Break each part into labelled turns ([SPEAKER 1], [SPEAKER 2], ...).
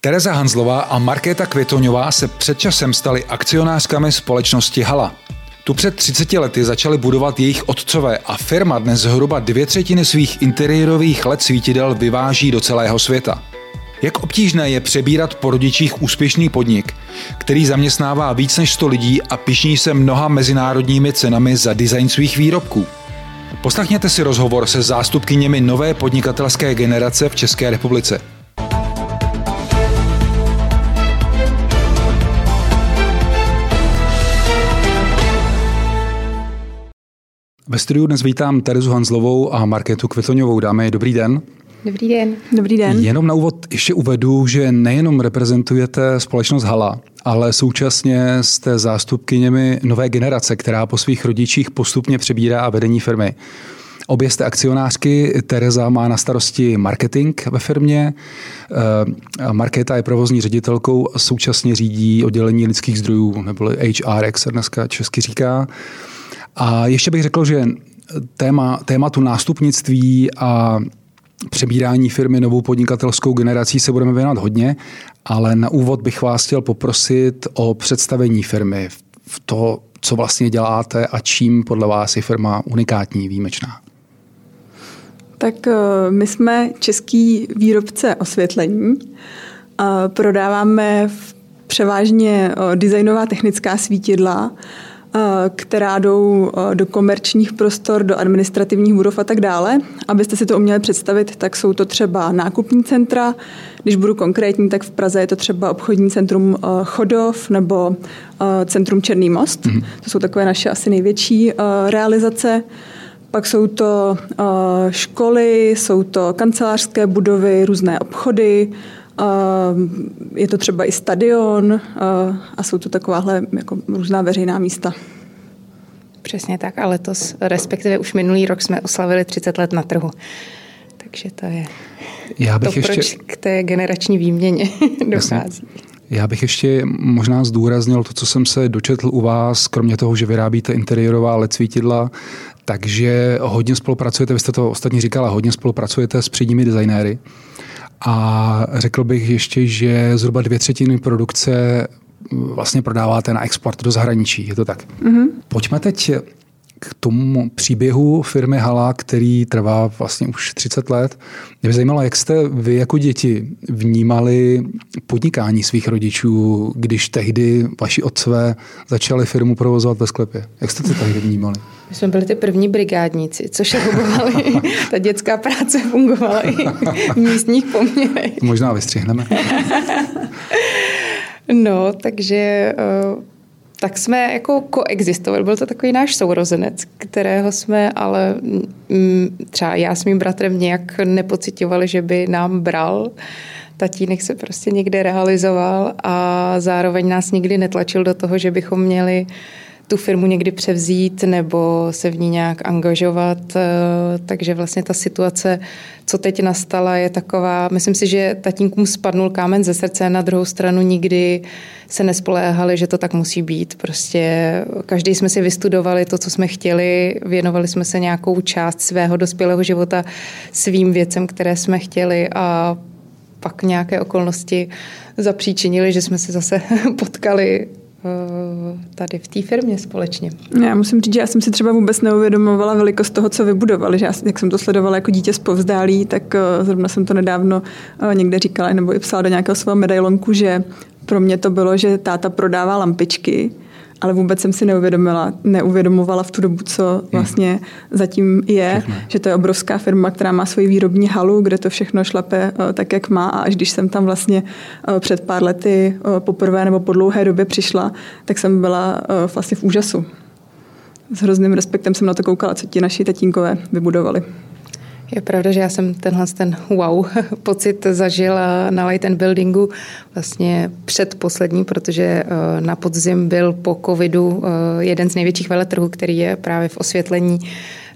[SPEAKER 1] Tereza Hanzlová a Markéta Květoňová se před časem staly akcionářkami společnosti Hala. Tu před 30 lety začali budovat jejich otcové a firma dnes zhruba dvě třetiny svých interiérových let svítidel vyváží do celého světa. Jak obtížné je přebírat po rodičích úspěšný podnik, který zaměstnává víc než 100 lidí a pišní se mnoha mezinárodními cenami za design svých výrobků? Poslechněte si rozhovor se zástupkyněmi nové podnikatelské generace v České republice. Ve studiu dnes vítám Terezu Hanzlovou a Marketu Kvetoňovou. Dámy, dobrý den.
[SPEAKER 2] Dobrý den.
[SPEAKER 3] Dobrý den.
[SPEAKER 1] Jenom na úvod ještě uvedu, že nejenom reprezentujete společnost Hala, ale současně jste zástupkyněmi nové generace, která po svých rodičích postupně přebírá a vedení firmy. Obě jste akcionářky, Tereza má na starosti marketing ve firmě, eh, Markéta je provozní ředitelkou a současně řídí oddělení lidských zdrojů, nebo HR, jak se dneska česky říká. A ještě bych řekl, že téma, tématu nástupnictví a přebírání firmy novou podnikatelskou generací se budeme věnovat hodně, ale na úvod bych vás chtěl poprosit o představení firmy, v to, co vlastně děláte a čím podle vás je firma unikátní, výjimečná.
[SPEAKER 3] Tak eh, my jsme český výrobce osvětlení. Prodáváme převážně eh, designová technická svítidla, která jdou do komerčních prostor, do administrativních budov a tak dále. Abyste si to uměli představit, tak jsou to třeba nákupní centra. Když budu konkrétní, tak v Praze je to třeba obchodní centrum Chodov nebo centrum Černý most. Mm-hmm. To jsou takové naše asi největší realizace. Pak jsou to školy, jsou to kancelářské budovy, různé obchody, je to třeba i stadion a jsou to takováhle jako různá veřejná místa.
[SPEAKER 2] Přesně tak a letos, respektive už minulý rok jsme oslavili 30 let na trhu. Takže to je Já bych to, ještě... proč k té generační výměně dochází.
[SPEAKER 1] Já bych ještě možná zdůraznil to, co jsem se dočetl u vás, kromě toho, že vyrábíte interiérová LED svítidla, takže hodně spolupracujete, vy jste to ostatně říkala, hodně spolupracujete s předními designéry. A řekl bych ještě, že zhruba dvě třetiny produkce vlastně prodáváte na export do zahraničí. Je to tak? Mm-hmm. Pojďme teď k tomu příběhu firmy Hala, který trvá vlastně už 30 let. Mě by zajímalo, jak jste vy jako děti vnímali podnikání svých rodičů, když tehdy vaši otcové začali firmu provozovat ve sklepě. Jak jste to tehdy vnímali?
[SPEAKER 2] My jsme byli ty první brigádníci, což fungovali. Ta dětská práce fungovala i v místních poměrech.
[SPEAKER 1] Možná vystřihneme.
[SPEAKER 2] no, takže uh tak jsme jako koexistovali. Byl to takový náš sourozenec, kterého jsme ale mm, třeba já s mým bratrem nějak nepocitovali, že by nám bral. Tatínek se prostě někde realizoval a zároveň nás nikdy netlačil do toho, že bychom měli uh, tu firmu někdy převzít nebo se v ní nějak angažovat. Eh, takže vlastně ta situace, co teď nastala, je taková, myslím si, že tatínkům spadnul kámen ze srdce, na druhou stranu nikdy se nespoléhali, že to tak musí být. Prostě každý jsme si vystudovali to, co jsme chtěli, věnovali jsme se nějakou část svého dospělého života svým věcem, které jsme chtěli a pak nějaké okolnosti zapříčinili, že jsme se zase potkali tady v té firmě společně.
[SPEAKER 3] Já musím říct, že já jsem si třeba vůbec neuvědomovala velikost toho, co vybudovali. Že já, jak jsem to sledovala jako dítě z povzdálí, tak eh, zrovna jsem to nedávno eh, někde říkala, nebo i psala do nějakého svého medailonku, že pro mě to bylo, že táta prodává lampičky ale vůbec jsem si neuvědomila, neuvědomovala v tu dobu, co hmm. vlastně zatím je, všechno. že to je obrovská firma, která má svoji výrobní halu, kde to všechno šlape eh, tak, jak má a až když jsem tam vlastně eh, před pár lety eh, poprvé nebo po dlouhé době přišla, tak jsem byla vlastně v úžasu. S hrozným respektem jsem na to koukala, co ti naši tatínkové vybudovali.
[SPEAKER 2] Je pravda, že já jsem tenhle ten wow pocit zažila na Light and Buildingu vlastně předposlední, protože eh, na podzim byl po covidu eh, jeden z největších veletrhů, který je právě v osvětlení,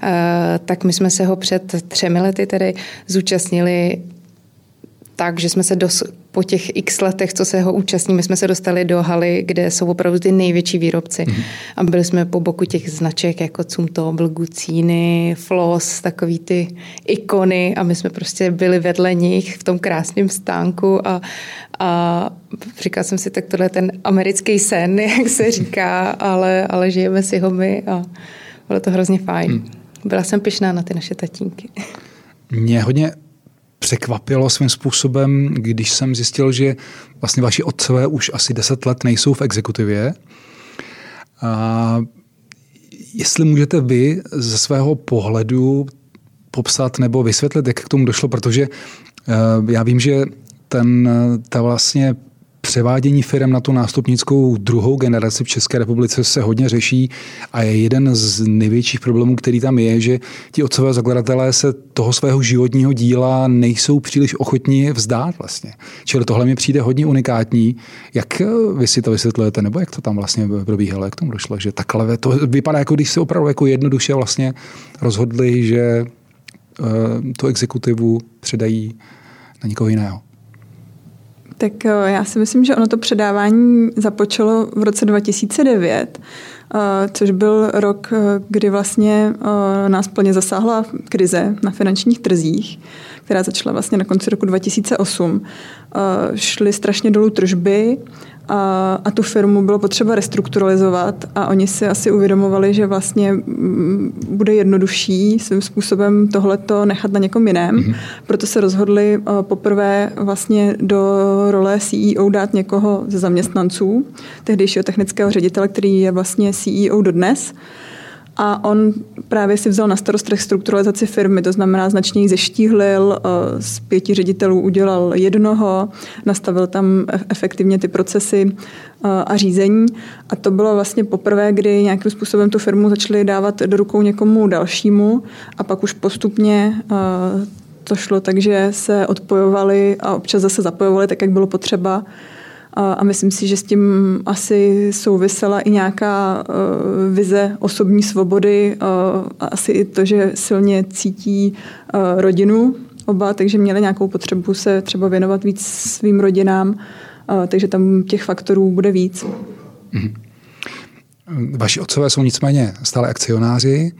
[SPEAKER 2] eh, tak my jsme se ho před třemi lety tedy zúčastnili tak, že jsme se dos- po těch x letech, co se ho účastní, my jsme se dostali do haly, kde jsou opravdu ty největší výrobci. Mm. A byli jsme po boku těch značek jako Cumto, Blgucíny, Floss, takový ty ikony a my jsme prostě byli vedle nich v tom krásném stánku a, a říkala jsem si, tak tohle je ten americký sen, jak se říká, ale, ale žijeme si ho my a bylo to hrozně fajn. Mm. Byla jsem pyšná na ty naše tatínky.
[SPEAKER 1] Mě hodně překvapilo svým způsobem, když jsem zjistil, že vlastně vaši otcové už asi deset let nejsou v exekutivě. A jestli můžete vy ze svého pohledu popsat nebo vysvětlit, jak k tomu došlo, protože eh, já vím, že ten, ta vlastně převádění firm na tu nástupnickou druhou generaci v České republice se hodně řeší a je jeden z největších problémů, který tam je, že ti otcové zakladatelé se toho svého životního díla nejsou příliš ochotní vzdát vlastně. Čili tohle mi přijde hodně unikátní. Jak vy si to vysvětlujete, nebo jak to tam vlastně probíhalo, jak tomu došlo, že takhle to vypadá, jako když se opravdu jako jednoduše vlastně rozhodli, že uh, tu exekutivu předají na někoho jiného.
[SPEAKER 3] Tak eh, já si myslím, že ono to předávání započalo v roce 2009, eh, což byl rok, eh, kdy vlastně nás plně zasáhla krize na finančních trzích, která začala vlastně na konci roku 2008. Šly strašně dolů tržby, a, a tu firmu bylo potřeba restrukturalizovat a oni si asi uvědomovali, že vlastně mm, bude jednodušší svým způsobem tohleto nechat na někom jiném. Mm-hmm. Proto se rozhodli poprvé vlastně do role CEO dát někoho ze zaměstnanců, tehdejšího technického ředitele, který je vlastně CEO dodnes. A on právě si vzal na starost restrukturalizaci firmy, to znamená značně ji zeštíhlil, eh, z pěti ředitelů udělal jednoho, nastavil tam efektivně ty procesy eh, a řízení. A to bylo vlastně poprvé, kdy nějakým způsobem tu firmu začali dávat do rukou někomu dalšímu a pak už postupně eh, to šlo tak, že se odpojovali a občas zase zapojovali tak, jak bylo potřeba a myslím si, že s tím asi souvisela i nějaká e, vize osobní svobody a asi i to, že silně cítí e, rodinu oba, takže měli nějakou potřebu se třeba věnovat víc svým rodinám, takže tam těch faktorů bude víc. Mm-hmm.
[SPEAKER 1] Vaši otcové jsou nicméně stále akcionáři.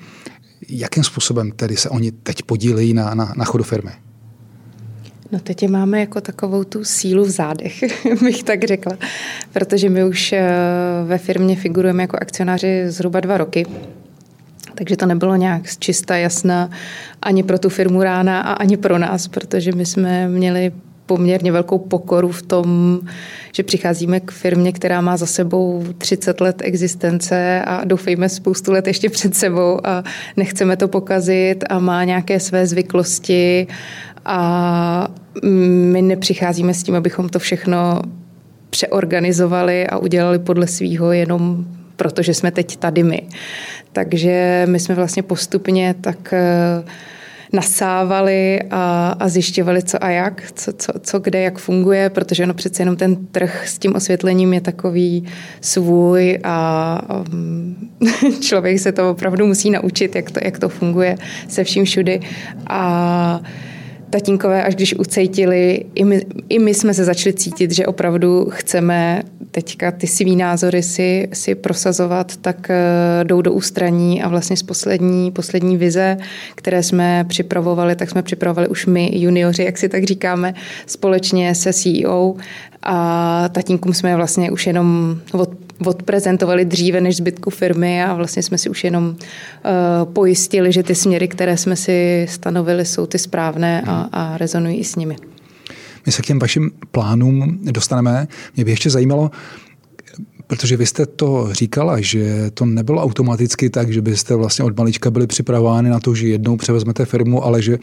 [SPEAKER 1] Jakým způsobem tedy se oni teď podílejí na, na, na chodu firmy?
[SPEAKER 2] No teď máme jako takovou tu sílu v zádech, bych tak řekla, protože my už eh, ve firmě figurujeme jako akcionáři zhruba dva roky. Takže to nebylo nějak čista jasná ani pro tu firmu rána a ani pro nás, protože my jsme měli poměrně velkou pokoru v tom, že přicházíme k firmě, která má za sebou 30 let existence a doufejme spoustu let ještě před sebou a nechceme to pokazit a má nějaké své zvyklosti a my nepřicházíme s tím, abychom to všechno přeorganizovali a udělali podle svýho jenom protože jsme teď tady my. Takže my jsme vlastně postupně tak uh, nasávali a, a zjišťovali, co a jak, co, co, co kde, jak funguje, protože ono přece jenom ten trh s tím osvětlením je takový svůj a um, člověk se to opravdu musí naučit, jak to, jak to funguje se vším všudy. A tatínkové, až když ucejtili, i my, i my jsme se začali cítit, že opravdu chceme teďka ty svý názory si, si prosazovat, tak uh, jdou do ústraní a vlastně z poslední, poslední vize, které jsme připravovali, tak jsme připravovali už my junioři, jak si tak říkáme, společně se CEO a tatínkům jsme vlastně už jenom od, odprezentovali dříve než zbytku firmy a vlastně jsme si už jenom uh, pojistili, že ty směry, které jsme si stanovili, jsou ty správné a, a rezonují i s nimi.
[SPEAKER 1] My se k těm vašim plánům dostaneme. Mě by ještě zajímalo, Protože vy jste to říkala, že to nebylo automaticky tak, že byste vlastně od malička byli připravováni na to, že jednou převezmete firmu, ale že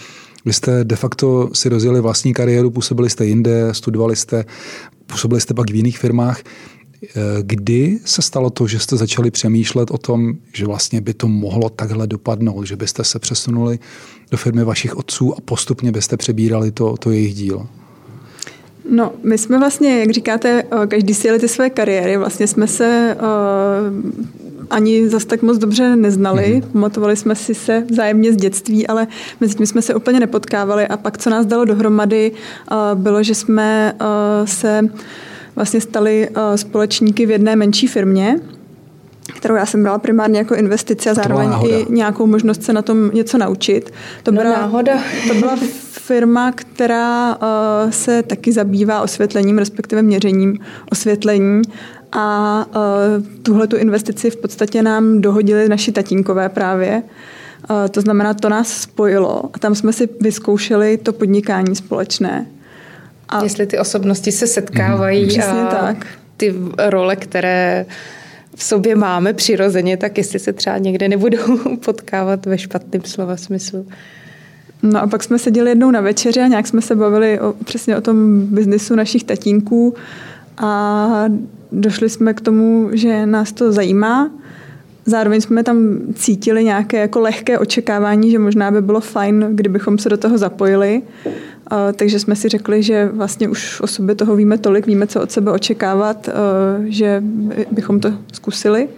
[SPEAKER 1] vy jste de facto si rozjeli vlastní kariéru, působili jste jinde, studovali jste, působili jste pak v jiných firmách. Kdy se stalo to, že jste začali přemýšlet o tom, že vlastně by to mohlo takhle dopadnout, že byste se přesunuli do firmy vašich otců a postupně byste přebírali to, to jejich dílo?
[SPEAKER 3] No, my jsme vlastně, jak říkáte, každý si jeli ty své kariéry, vlastně jsme se ani zas tak moc dobře neznali. Mm-hmm. Pamatovali jsme si se vzájemně z dětství, ale mezi tím jsme se úplně nepotkávali. A pak, co nás dalo dohromady, bylo, že jsme se vlastně stali společníky v jedné menší firmě, kterou já jsem brala primárně jako investici a zároveň i nějakou možnost se na tom něco naučit.
[SPEAKER 2] To no byla, náhoda.
[SPEAKER 3] To byla firma, která uh, se taky zabývá osvětlením, respektive měřením osvětlení a uh, tuhle tu investici v podstatě nám dohodili naši tatínkové právě. Uh, to znamená, to nás spojilo a tam jsme si vyzkoušeli to podnikání společné.
[SPEAKER 2] A Jestli ty osobnosti se setkávají
[SPEAKER 3] mm, a tak.
[SPEAKER 2] ty role, které v sobě máme přirozeně, tak jestli se třeba někde nebudou potkávat ve špatném slova smyslu.
[SPEAKER 3] No a pak jsme seděli jednou na večeři a nějak jsme se bavili o, přesně o tom biznisu našich tatínků a došli jsme k tomu, že nás to zajímá. Zároveň jsme tam cítili nějaké jako lehké očekávání, že možná by bylo fajn, kdybychom se do toho zapojili. Takže jsme si řekli, že vlastně už o sobě toho víme tolik, víme, co od sebe očekávat, že bychom to zkusili.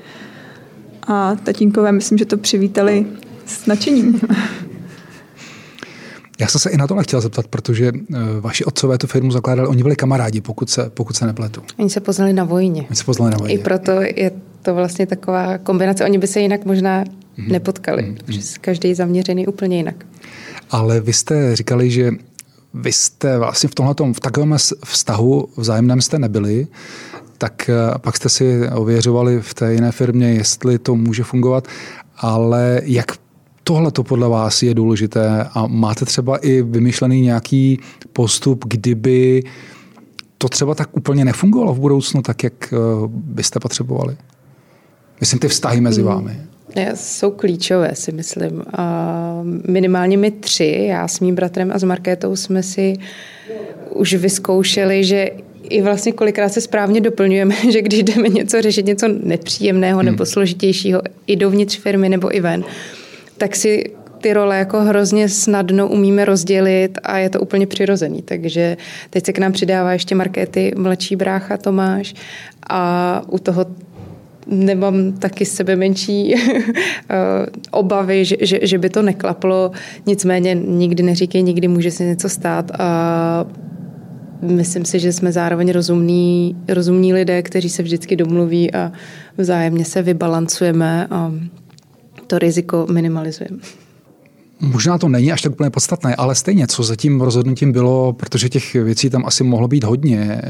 [SPEAKER 3] A tatínkové, myslím, že to přivítali s nadšením.
[SPEAKER 1] Já jsem se i na tohle chtěl zeptat, protože eh, vaši otcové tu firmu zakládali, oni byli kamarádi, pokud se, pokud se nepletu.
[SPEAKER 2] Oni se poznali na vojně.
[SPEAKER 1] Oni se poznali na vojně.
[SPEAKER 2] I proto je to vlastně taková kombinace. Oni by se jinak možná mm-hmm. nepotkali, mm-hmm. protože každý zaměřený úplně jinak.
[SPEAKER 1] Ale vy jste říkali, že vy jste vlastně v tomhle v takovém vztahu vzájemném jste nebyli, tak eh, pak jste si ověřovali v té jiné firmě, jestli to může fungovat, ale jak tohle to podle vás je důležité a máte třeba i vymyšlený nějaký postup, kdyby to třeba tak úplně nefungovalo v budoucnu, tak jak eh, byste potřebovali? Myslím, ty vztahy mezi hmm. vámi.
[SPEAKER 2] Jsou klíčové, si myslím. minimálně my tři, já s mým bratrem a s Markétou, jsme si už vyzkoušeli, že i vlastně kolikrát se správně doplňujeme, že když jdeme něco řešit, něco nepříjemného hmm. nebo složitějšího i dovnitř firmy nebo i ven, tak si ty role jako hrozně snadno umíme rozdělit a je to úplně přirozený. Takže teď se k nám přidává ještě Markéty, mladší brácha Tomáš a u toho nemám taky sebe menší eh, obavy, že, že, že by to neklaplo. Nicméně nikdy neříkej, nikdy může se něco stát a myslím si, že jsme zároveň rozumní, rozumní lidé, kteří se vždycky domluví a vzájemně se vybalancujeme a to riziko minimalizujeme.
[SPEAKER 1] Možná to není až tak úplně podstatné, ale stejně, co za tím rozhodnutím bylo, protože těch věcí tam asi mohlo být hodně.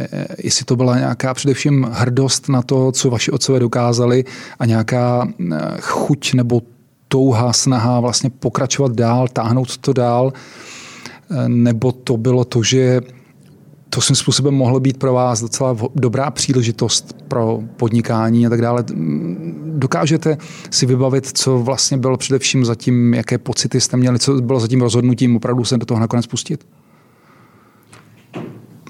[SPEAKER 1] Jestli to byla nějaká především hrdost na to, co vaši otcové dokázali a nějaká eh, chuť nebo touha, snaha vlastně pokračovat dál, táhnout to dál, eh, nebo to bylo to, že to svým způsobem mohlo být pro vás docela dobrá příležitost pro podnikání a tak dále. Dokážete si vybavit, co vlastně bylo především zatím, jaké pocity jste měli, co bylo zatím rozhodnutím opravdu se do toho nakonec pustit?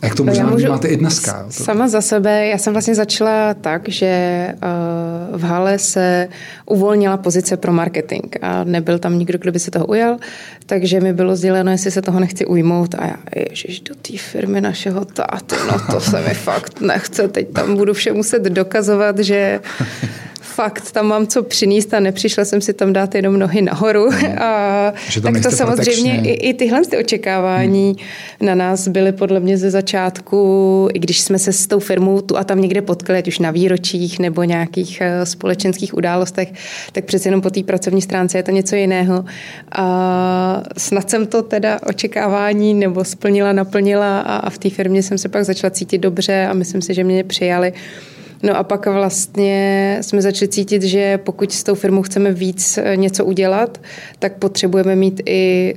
[SPEAKER 1] Jak to možná můžu, máte i dneska?
[SPEAKER 2] Sama za sebe, já jsem vlastně začala tak, že uh, v Hale se uvolnila pozice pro marketing a nebyl tam nikdo, kdo by se toho ujal, takže mi bylo sděleno, jestli se toho nechci ujmout a já, ježiš, do té firmy našeho táty, no to se mi fakt nechce, teď tam budu vše muset dokazovat, že fakt tam mám co přinést a nepřišla jsem si tam dát jenom nohy nahoru. A, tak to samozřejmě i, i tyhle ty očekávání hmm. na nás byly podle mě ze začátku, i když jsme se s tou firmou tu a tam někde potkali, ať už na výročích nebo nějakých eh, společenských událostech, tak přece jenom po té pracovní stránce je to něco jiného. A snad jsem to teda očekávání nebo splnila, naplnila a, a v té firmě jsem se pak začala cítit dobře a myslím si, že mě přijali. No a pak vlastně jsme začali cítit, že pokud s tou firmou chceme víc eh, něco udělat, tak potřebujeme mít i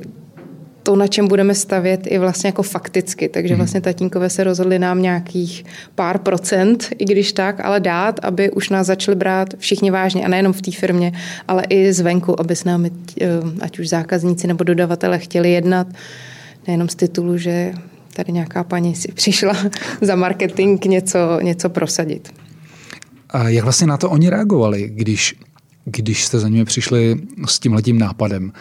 [SPEAKER 2] to, na čem budeme stavět, i vlastně jako fakticky. Takže mhm. vlastně tatínkové se rozhodli nám nějakých pár procent, i když tak, ale dát, aby už nás začali brát všichni vážně. A nejenom v té firmě, ale i zvenku, aby s námi, eh, ať už zákazníci nebo dodavatele, chtěli jednat. Nejenom z titulu, že tady nějaká paní si přišla za marketing něco, něco prosadit.
[SPEAKER 1] A jak vlastně na to oni reagovali, když, když jste za nimi přišli s tímhletím nápadem?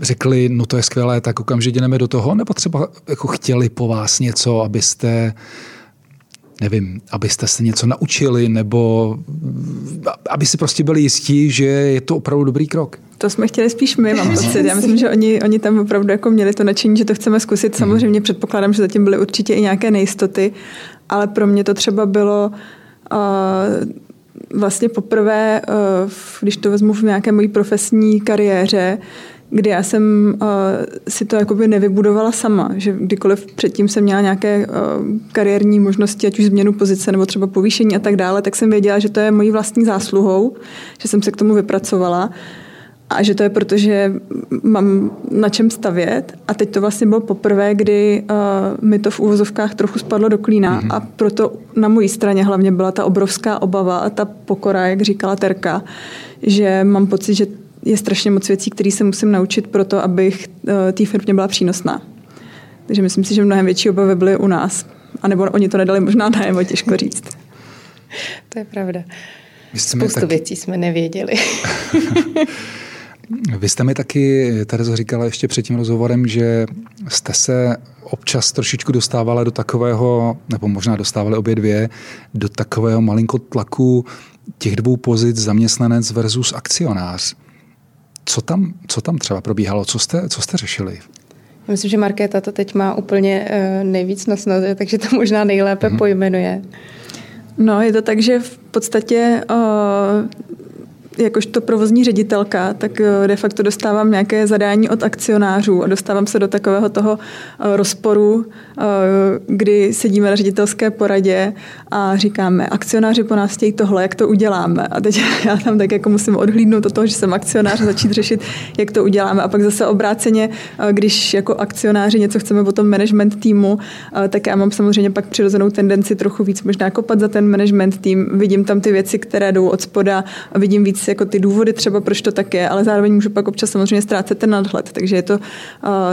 [SPEAKER 1] Řekli, no to je skvělé, tak okamžitě jdeme do toho, nebo třeba jako chtěli po vás něco, abyste nevím, abyste se něco naučili nebo aby si prostě byli jistí, že je to opravdu dobrý krok?
[SPEAKER 3] To jsme chtěli spíš my, mám pocit. Já myslím, že oni, oni tam opravdu jako měli to nadšení, že to chceme zkusit. Samozřejmě předpokládám, že zatím byly určitě i nějaké nejistoty, ale pro mě to třeba bylo vlastně poprvé, uh, když to vezmu v nějaké mojí profesní kariéře, kdy já jsem uh, si to jakoby nevybudovala sama, že kdykoliv předtím jsem měla nějaké uh, kariérní možnosti, ať už změnu pozice nebo třeba povýšení a tak dále, tak jsem věděla, že to je mojí vlastní zásluhou, že jsem se k tomu vypracovala a že to je proto, že mám na čem stavět. A teď to vlastně bylo poprvé, kdy uh, mi to v úvozovkách trochu spadlo do klína mm-hmm. a proto na mojí straně hlavně byla ta obrovská obava a ta pokora, jak říkala Terka, že mám pocit, že je strašně moc věcí, které se musím naučit pro to, abych uh, té firmě byla přínosná. Takže myslím si, že mnohem větší obavy byly u nás. A nebo oni to nedali možná najevo, těžko říct.
[SPEAKER 2] to je pravda. Spoustu tak... věcí jsme nevěděli.
[SPEAKER 1] Vy jste mi taky, Terezo, říkala ještě před tím rozhovorem, že jste se občas trošičku dostávala do takového, nebo možná dostávali obě dvě, do takového malinko tlaku těch dvou pozic zaměstnanec versus akcionář. Co tam, co tam třeba probíhalo? Co jste, co jste řešili?
[SPEAKER 2] Já myslím, že Markéta to teď má úplně uh, nejvíc na snaze, takže to možná nejlépe mm-hmm. pojmenuje.
[SPEAKER 3] No, je to tak, že v podstatě uh, jakožto provozní ředitelka, tak eh, de facto dostávám nějaké zadání od akcionářů a dostávám se do takového toho eh, rozporu, eh, kdy sedíme na ředitelské poradě a říkáme, akcionáři po nás chtějí tohle, jak to uděláme. A teď já tam tak jako musím odhlídnout od toho, že jsem akcionář a začít řešit, jak to uděláme. A pak zase obráceně, když jako akcionáři něco chceme po tom management týmu, tak já mám samozřejmě pak přirozenou tendenci trochu víc možná kopat za ten management tým. Vidím tam ty věci, které jdou od spoda vidím víc jako ty důvody třeba, proč to tak je, ale zároveň můžu pak občas samozřejmě ztrácet ten nadhled, takže je to uh,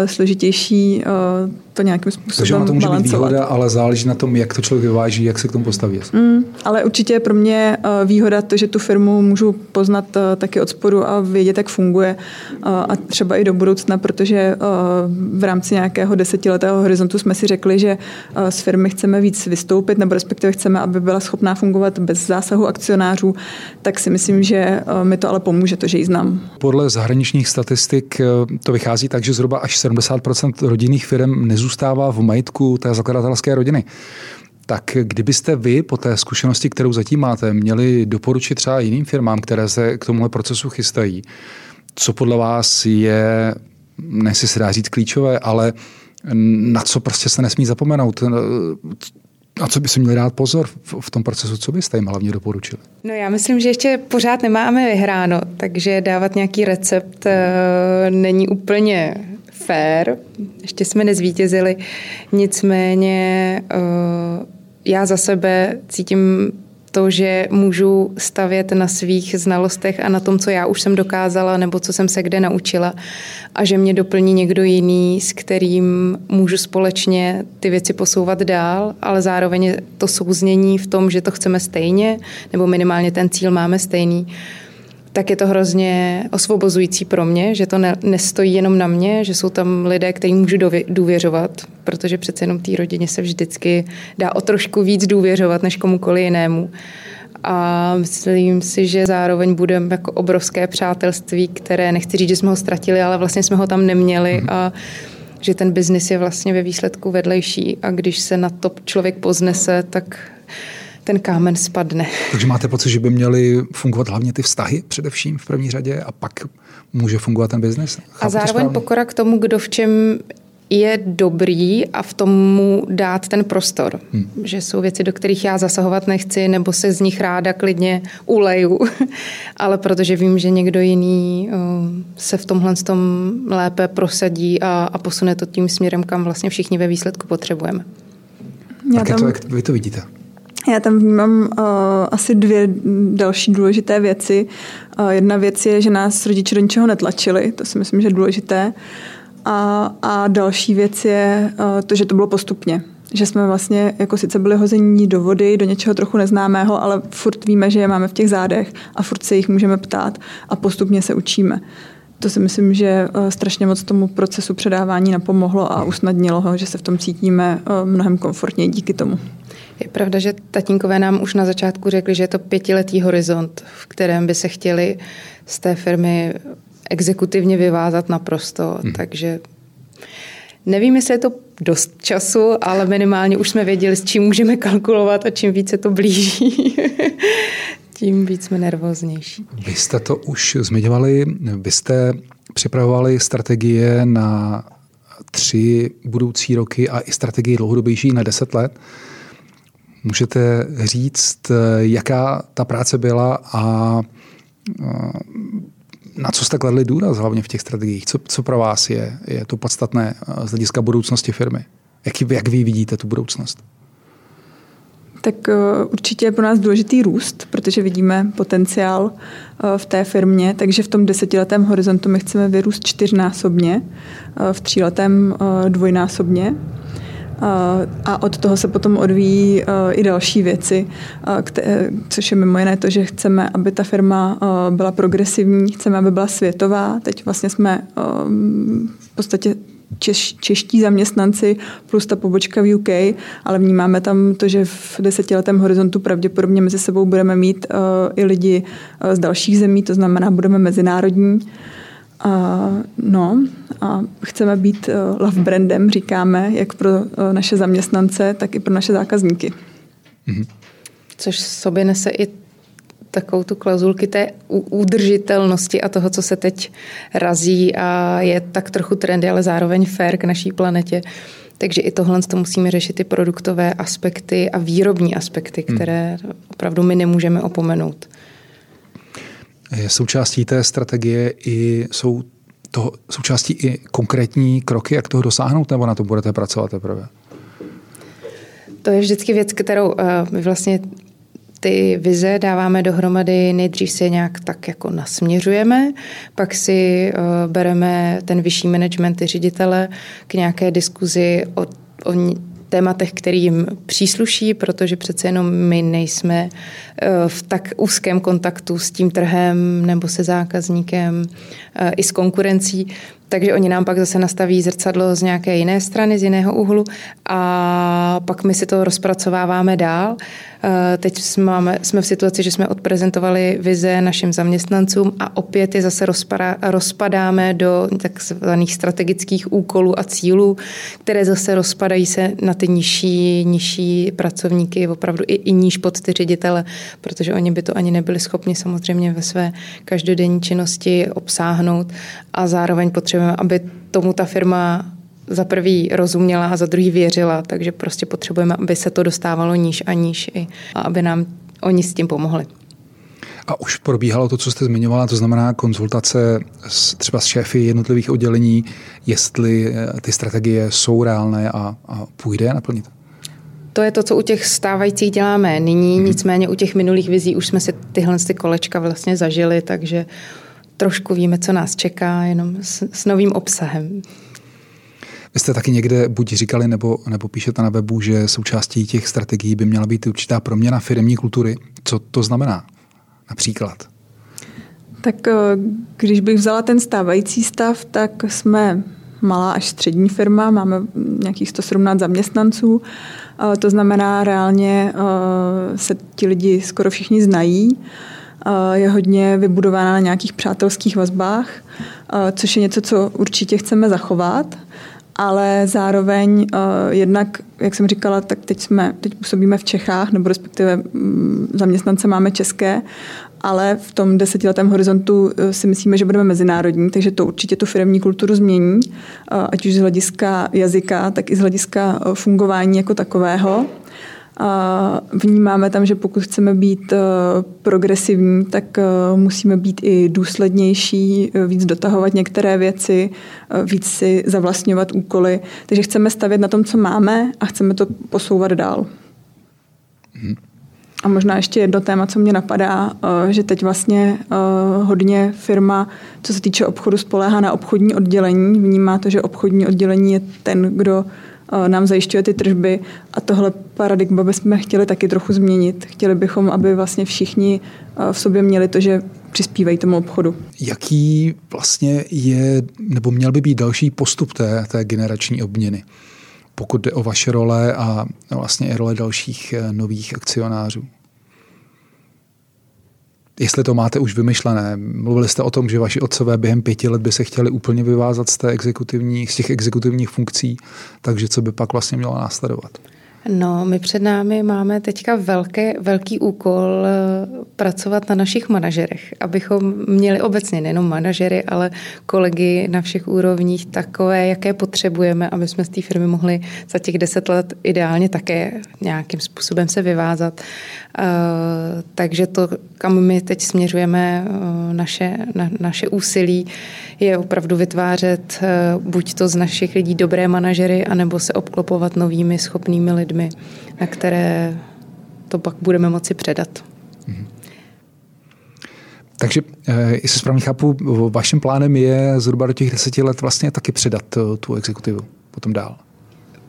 [SPEAKER 3] složitější uh, to nějakým způsobem Takže
[SPEAKER 1] to může být výhoda, ale záleží na tom, jak to člověk vyváží, jak se k tomu postaví.
[SPEAKER 3] Mm, ale určitě je pro mě uh, výhoda to, že tu firmu můžu poznat uh, taky od spodu a vědět, jak funguje uh, a třeba i do budoucna, protože v rámci nějakého desetiletého horizontu jsme si řekli, že z firmy chceme víc vystoupit, nebo respektive chceme, aby byla schopná fungovat bez zásahu akcionářů, tak si myslím, že mi to ale pomůže, to, že ji znám.
[SPEAKER 1] Podle zahraničních statistik to vychází tak, že zhruba až 70% rodinných firm nezůstává v majetku té zakladatelské rodiny. Tak kdybyste vy po té zkušenosti, kterou zatím máte, měli doporučit třeba jiným firmám, které se k tomuhle procesu chystají, co podle vás je, nesi se dá říct klíčové, ale na co prostě se nesmí zapomenout, a co by si měli dát pozor v, tom procesu, co byste jim hlavně doporučili?
[SPEAKER 2] No já myslím, že ještě pořád nemáme vyhráno, takže dávat nějaký recept uh, není úplně fair. Ještě jsme nezvítězili. Nicméně uh, já za sebe cítím to, že můžu stavět na svých znalostech a na tom, co já už jsem dokázala nebo co jsem se kde naučila a že mě doplní někdo jiný, s kterým můžu společně ty věci posouvat dál, ale zároveň to souznění v tom, že to chceme stejně nebo minimálně ten cíl máme stejný, tak je to hrozně osvobozující pro mě, že to ne, nestojí jenom na mě, že jsou tam lidé, kterým můžu důvěřovat, protože přece jenom té rodině se vždycky dá o trošku víc důvěřovat než komukoli jinému. A myslím si, že zároveň budeme jako obrovské přátelství, které nechci říct, že jsme ho ztratili, ale vlastně jsme ho tam neměli mhm. a že ten biznis je vlastně ve výsledku vedlejší a když se na to člověk poznese, tak ten kámen spadne.
[SPEAKER 1] Takže máte pocit, že by měly fungovat hlavně ty vztahy především v první řadě a pak může fungovat ten biznes?
[SPEAKER 2] A zároveň pokora k tomu, kdo v čem je dobrý a v tomu dát ten prostor. Hmm. Že jsou věci, do kterých já zasahovat nechci, nebo se z nich ráda klidně uleju, ale protože vím, že někdo jiný uh, se v tomhle tom lépe prosadí a, a posune to tím směrem, kam vlastně všichni ve výsledku potřebujeme.
[SPEAKER 1] Já tam... to, jak vy to vidíte?
[SPEAKER 3] Já tam vnímám uh, asi dvě další důležité věci. Uh, jedna věc je, že nás rodiče do ničeho netlačili, to si myslím, že je důležité. A, a další věc je uh, to, že to bylo postupně. Že jsme vlastně jako sice byli hození do vody, do něčeho trochu neznámého, ale furt víme, že je máme v těch zádech a furt se jich můžeme ptát a postupně se učíme. To si myslím, že strašně moc tomu procesu předávání napomohlo a usnadnilo ho, že se v tom cítíme mnohem komfortněji díky tomu.
[SPEAKER 2] Je pravda, že tatínkové nám už na začátku řekli, že je to pětiletý horizont, v kterém by se chtěli z té firmy exekutivně vyvázat naprosto, hmm. takže nevím, jestli je to dost času, ale minimálně už jsme věděli, s čím můžeme kalkulovat a čím více to blíží, tím víc jsme nervóznější.
[SPEAKER 1] Vy jste to už zmiňovali, vy jste připravovali strategie na tři budoucí roky a i strategii dlouhodobější na deset let. Můžete říct, jaká ta práce byla a na co jste kladli důraz hlavně v těch strategiích? Co, co pro vás je, je to podstatné z hlediska budoucnosti firmy? Jak, jak vy vidíte tu budoucnost?
[SPEAKER 3] Tak určitě je pro nás důležitý růst, protože vidíme potenciál v té firmě, takže v tom desetiletém horizontu my chceme vyrůst čtyřnásobně, v tříletém dvojnásobně. A od toho se potom odvíjí i další věci, což je mimo jiné to, že chceme, aby ta firma byla progresivní, chceme, aby byla světová. Teď vlastně jsme v podstatě češ, čeští zaměstnanci plus ta pobočka v UK, ale vnímáme tam to, že v desetiletém horizontu pravděpodobně mezi sebou budeme mít uh, i lidi uh, z dalších zemí, to znamená, budeme mezinárodní. A, no, a chceme být uh, love brandem, říkáme, jak pro uh, naše zaměstnance, tak i pro naše zákazníky.
[SPEAKER 2] Mm-hmm. Což sobě nese i takovou tu klauzulky té udržitelnosti a toho, co se teď razí a je tak trochu trendy, ale zároveň fair k naší planetě. Takže i tohle to musíme řešit, ty produktové aspekty a výrobní aspekty, hmm. které opravdu my nemůžeme opomenout.
[SPEAKER 1] Je součástí té strategie i jsou to součástí i konkrétní kroky, jak toho dosáhnout, nebo na to budete pracovat teprve?
[SPEAKER 2] To je vždycky věc, kterou uh, my vlastně ty vize dáváme dohromady, nejdřív si je nějak tak jako nasměřujeme, pak si uh, bereme ten vyšší management, ty ředitele k nějaké diskuzi o, o tématech, který jim přísluší, protože přece jenom my nejsme eh, v tak úzkém kontaktu s tím trhem nebo se zákazníkem eh, i s konkurencí. Takže oni nám pak zase nastaví zrcadlo z nějaké jiné strany, z jiného úhlu a pak my si to rozpracováváme dál. Eh, teď jsme, jsme v situaci, že jsme odprezentovali vize našim zaměstnancům a opět je zase rozpada, rozpadáme do takzvaných strategických úkolů a cílů, které zase rozpadají se na ty nižší, nižší pracovníky, opravdu i, i níž pod ty ředitele, protože oni by to ani nebyli schopni samozřejmě ve své každodenní činnosti obsáhnout a zároveň potřebujeme, aby tomu ta firma za prvý rozuměla a za druhý věřila, takže prostě potřebujeme, aby se to dostávalo níž a níž i, a aby nám oni s tím pomohli.
[SPEAKER 1] A už probíhalo to, co jste zmiňovala, to znamená konzultace s, třeba s šéfy jednotlivých oddělení, jestli eh, ty strategie jsou reálné a, a půjde je naplnit?
[SPEAKER 2] To je to, co u těch stávajících děláme nyní, hmm. nicméně u těch minulých vizí už jsme si tyhle ty kolečka vlastně zažili, takže trošku víme, co nás čeká, jenom s, s novým obsahem.
[SPEAKER 1] Vy jste taky někde buď říkali, nebo, nebo píšete na webu, že součástí těch strategií by měla být určitá proměna firmní kultury. Co to znamená například?
[SPEAKER 3] Tak eh, když bych vzala ten stávající stav, tak jsme malá až střední firma, máme nějakých 117 zaměstnanců, eh, to znamená reálně eh, se ti lidi skoro všichni znají, je hodně vybudována na nějakých přátelských vazbách, což je něco, co určitě chceme zachovat ale zároveň uh, jednak, jak jsem říkala, tak teď jsme, teď působíme v Čechách, nebo respektive um, zaměstnance máme české, ale v tom desetiletém horizontu si myslíme, že budeme mezinárodní, takže to určitě tu firmní kulturu změní, ať už z hlediska jazyka, tak i z hlediska fungování jako takového. A vnímáme tam, že pokud chceme být eh, progresivní, tak eh, musíme být i důslednější, eh, víc dotahovat některé věci, víc si zavlastňovat úkoly. Takže chceme stavět na tom, co máme a chceme to posouvat dál. Hmm. A možná ještě jedno téma, co mě napadá, že teď vlastně hodně firma, co se týče obchodu, spoléhá na obchodní oddělení. Vnímá to, že obchodní oddělení je ten, kdo nám zajišťuje ty tržby a tohle paradigma bychom chtěli taky trochu změnit. Chtěli bychom, aby vlastně všichni v sobě měli to, že přispívají tomu obchodu.
[SPEAKER 1] Jaký vlastně je, nebo měl by být další postup té, té generační obměny? pokud jde o vaše role a vlastně i role dalších eh, nových akcionářů? Jestli to máte už vymyšlené. Mluvili jste o tom, že vaši otcové během pěti let by se chtěli úplně vyvázat z, té exekutivní, z těch exekutivních funkcí, takže co by pak vlastně mělo následovat?
[SPEAKER 2] No, my před námi máme teďka velké, velký úkol eh, pracovat na našich manažerech, abychom měli obecně nejenom manažery, ale kolegy na všech úrovních takové, jaké potřebujeme, aby jsme z té firmy mohli za těch deset let ideálně také nějakým způsobem se vyvázat. Eh, takže to, kam my teď směřujeme eh, naše, na, naše úsilí, je opravdu vytvářet buď to z našich lidí dobré manažery, anebo se obklopovat novými schopnými lidmi lidmi, na které to pak budeme moci předat. Mm-hmm.
[SPEAKER 1] Takže, eh, jestli správně chápu, vaším plánem je zhruba do těch deseti let vlastně taky předat eh, tu exekutivu potom dál.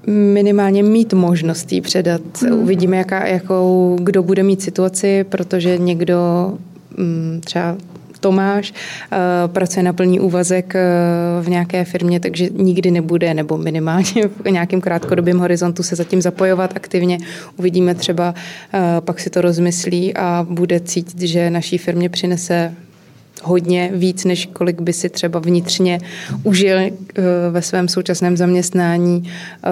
[SPEAKER 2] Minimálně mít možnost jí předat. Hmm. Uvidíme, jaká, jakou, kdo bude mít situaci, protože někdo mm, třeba Tomáš, eh, pracuje na plný úvazek eh, v nějaké firmě, takže nikdy nebude, nebo minimálně v nějakém krátkodobém horizontu se zatím zapojovat aktivně. Uvidíme třeba, eh, pak si to rozmyslí a bude cítit, že naší firmě přinese hodně víc, než kolik by si třeba vnitřně užil eh, ve svém současném zaměstnání. Eh,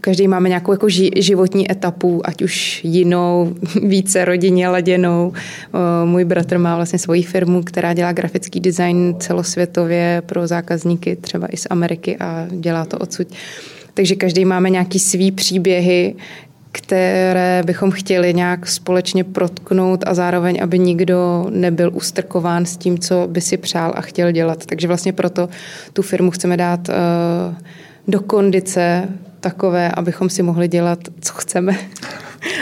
[SPEAKER 2] každý máme nějakou jako životní etapu, ať už jinou, více rodině laděnou. Eh, můj bratr má vlastně svoji firmu, která dělá grafický design celosvětově pro zákazníky třeba i z Ameriky a dělá to odsud. Takže každý máme nějaký svý příběhy, které bychom chtěli nějak společně protknout a zároveň, aby nikdo nebyl ustrkován s tím, co by si přál a chtěl dělat. Takže vlastně proto tu firmu chceme dát uh, do kondice takové, abychom si mohli dělat, co chceme.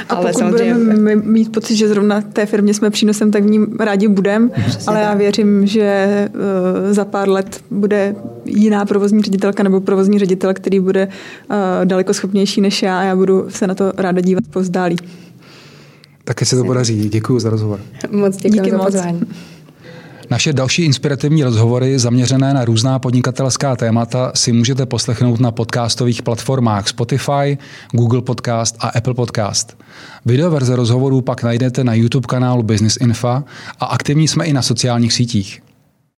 [SPEAKER 3] A ale pokud samozřejmě... budeme mít pocit, že zrovna té firmě jsme přínosem, tak v ní rádi budeme, ale já věřím, že uh, za pár let bude jiná provozní ředitelka nebo provozní ředitel, který bude uh, daleko schopnější než já a já budu se na to ráda dívat pozdálí.
[SPEAKER 1] Také se to podaří. Děkuji za rozhovor.
[SPEAKER 2] Moc děkuji Díky za pozvání.
[SPEAKER 1] Naše další inspirativní rozhovory zaměřené na různá podnikatelská témata si můžete poslechnout na podcastových platformách Spotify, Google Podcast a Apple Podcast. Videoverze rozhovorů pak najdete na YouTube kanálu Business Info a aktivní jsme i na sociálních sítích.